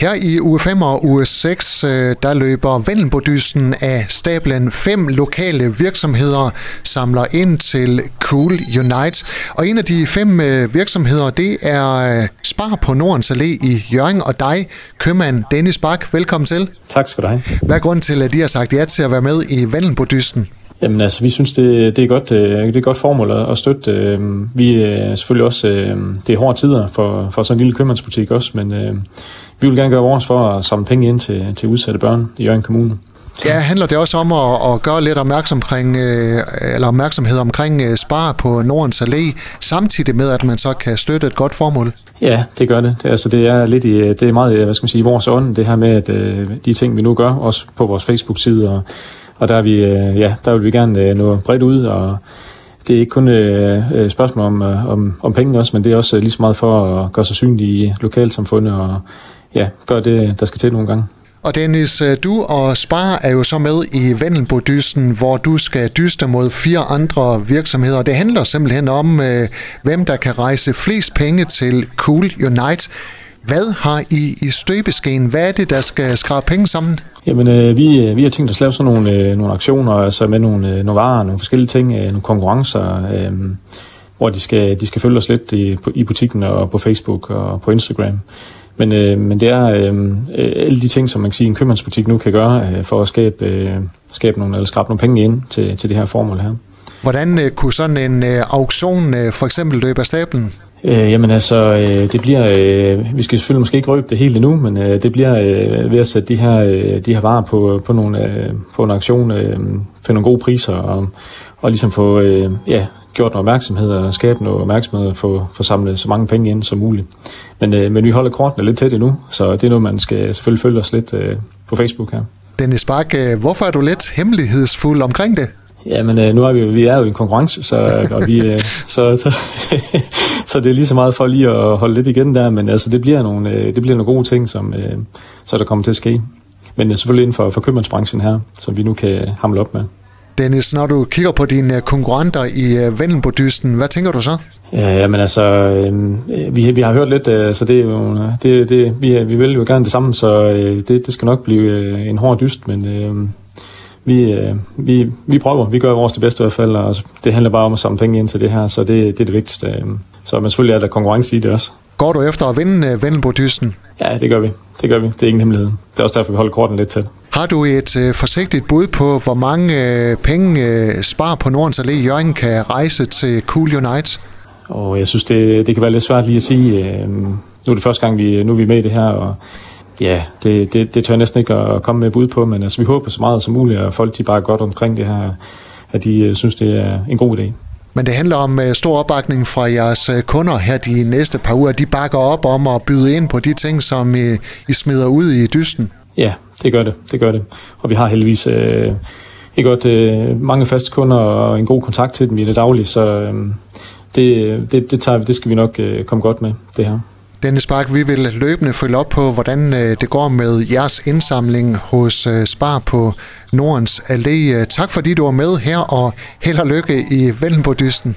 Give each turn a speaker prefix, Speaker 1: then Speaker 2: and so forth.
Speaker 1: Her i uge 5 og uge 6, øh, der løber Vendelbodysten af stablen fem lokale virksomheder samler ind til Cool Unite. Og en af de fem øh, virksomheder, det er øh, Spar på Nordens Allé i Jørgen og dig, købmand Dennis Bak. Velkommen til.
Speaker 2: Tak skal du have.
Speaker 1: Hvad er grunden til, at de har sagt ja til at være med i Vendelbodysten?
Speaker 2: Jamen altså, vi synes, det, det, er, godt, det er et godt formål at, at støtte. Vi er selvfølgelig også, det er hårde tider for, for sådan en lille købmandsbutik også, men vi vil gerne gøre vores for at samle penge ind til, til udsatte børn i Jørgen Kommune.
Speaker 1: Ja, handler det også om at, at gøre lidt opmærksom omkring, øh, eller opmærksomhed omkring øh, spare på Nordens Allé, samtidig med, at man så kan støtte et godt formål?
Speaker 2: Ja, det gør det. det altså, det er lidt i, det er meget, hvad skal man sige, i vores ånd, det her med, at øh, de ting, vi nu gør, også på vores Facebook-side, og, og der, er vi, ja, der vil vi gerne nå bredt ud, og det er ikke kun et spørgsmål om, om, om penge også, men det er også lige så meget for at gøre sig synlig i lokalsamfundet og ja, gør det, der skal til nogle gange.
Speaker 1: Og Dennis, øh, du og Spar er jo så med i Vendelbodysten, hvor du skal dyste mod fire andre virksomheder. Det handler simpelthen om, øh, hvem der kan rejse flest penge til Cool Unite. Hvad har I i støbeskeen? Hvad er det, der skal skrabe penge sammen?
Speaker 2: Jamen, øh, vi, vi har tænkt os at lave sådan nogle, øh, nogle aktioner, altså med nogle, øh, nogle varer, nogle forskellige ting, øh, nogle konkurrencer, øh, hvor de skal, de skal følge os lidt i, i butikken og på Facebook og på Instagram. Men, øh, men det er øh, øh, alle de ting, som man kan sige, en købmandsbutik nu kan gøre øh, for at skabe, øh, skabe nogle, eller skrabe nogle penge ind til, til det her formål her.
Speaker 1: Hvordan øh, kunne sådan en øh, auktion øh, for eksempel løbe af stablen?
Speaker 2: Øh, jamen altså, øh, det bliver, øh, vi skal selvfølgelig måske ikke røbe det helt endnu, men øh, det bliver øh, ved at sætte de her, øh, de her varer på, på, nogle, øh, på en auktion, øh, finde nogle gode priser og, og ligesom få, øh, ja, gjort noget opmærksomhed og skabe noget opmærksomhed og få, få samlet så mange penge ind som muligt. Men, øh, men vi holder kortene lidt tæt endnu, så det er noget, man skal selvfølgelig følge os lidt øh, på Facebook her.
Speaker 1: Dennis Bak, øh, hvorfor er du lidt hemmelighedsfuld omkring det?
Speaker 2: Ja, men øh, nu er vi, vi er jo i en konkurrence, så, og vi, øh, så, så, så det er lige så meget for lige at holde lidt igen der, men altså, det, bliver nogle, øh, det bliver nogle gode ting, som øh, så der kommer til at ske. Men øh, selvfølgelig inden for, for købmandsbranchen her, som vi nu kan hamle op med.
Speaker 1: Dennis, når du kigger på dine konkurrenter i uh, Vendelbodysten, hvad tænker du så?
Speaker 2: Ja, jamen altså, øh, vi, vi har hørt lidt, øh, så det er jo, det, det, vi, vi vil jo gerne det samme, så øh, det, det skal nok blive øh, en hård dyst, men øh, vi, øh, vi, vi prøver, vi gør vores det bedste i hvert fald, og det handler bare om at samle penge ind til det her, så det, det er det vigtigste. Øh. Så men selvfølgelig er der konkurrence i det også.
Speaker 1: Går du efter at vinde uh, Vendelbodysten?
Speaker 2: Ja, det gør vi. Det gør vi. Det er ingen hemmelighed. Det er også derfor, vi holder korten lidt tæt.
Speaker 1: Har du et øh, forsigtigt bud på, hvor mange øh, penge øh, Spar på Nordens Allé Jørgen kan rejse til Cool Unite?
Speaker 2: Og jeg synes, det, det kan være lidt svært lige at sige. Øh, nu er det første gang, vi, nu er vi med i det her, og ja, det, det, det tør jeg næsten ikke at komme med bud på, men altså, vi håber så meget som muligt, at folk de bare er godt omkring det her, at de øh, synes, det er en god idé.
Speaker 1: Men det handler om uh, stor opbakning fra jeres uh, kunder her de næste par uger. De bakker op om at byde ind på de ting, som I, I smider ud i dysten.
Speaker 2: Ja, det gør det. Det gør det. Og vi har heldigvis øh, et godt øh, mange faste kunder og en god kontakt til dem i det daglige, så øh, det, det, det, tager, det skal vi nok øh, komme godt med, det her.
Speaker 1: Dennis Spark, vi vil løbende følge op på, hvordan øh, det går med jeres indsamling hos øh, Spar på Nordens Allé. Tak fordi du var med her, og held og lykke i Vellenbordysten.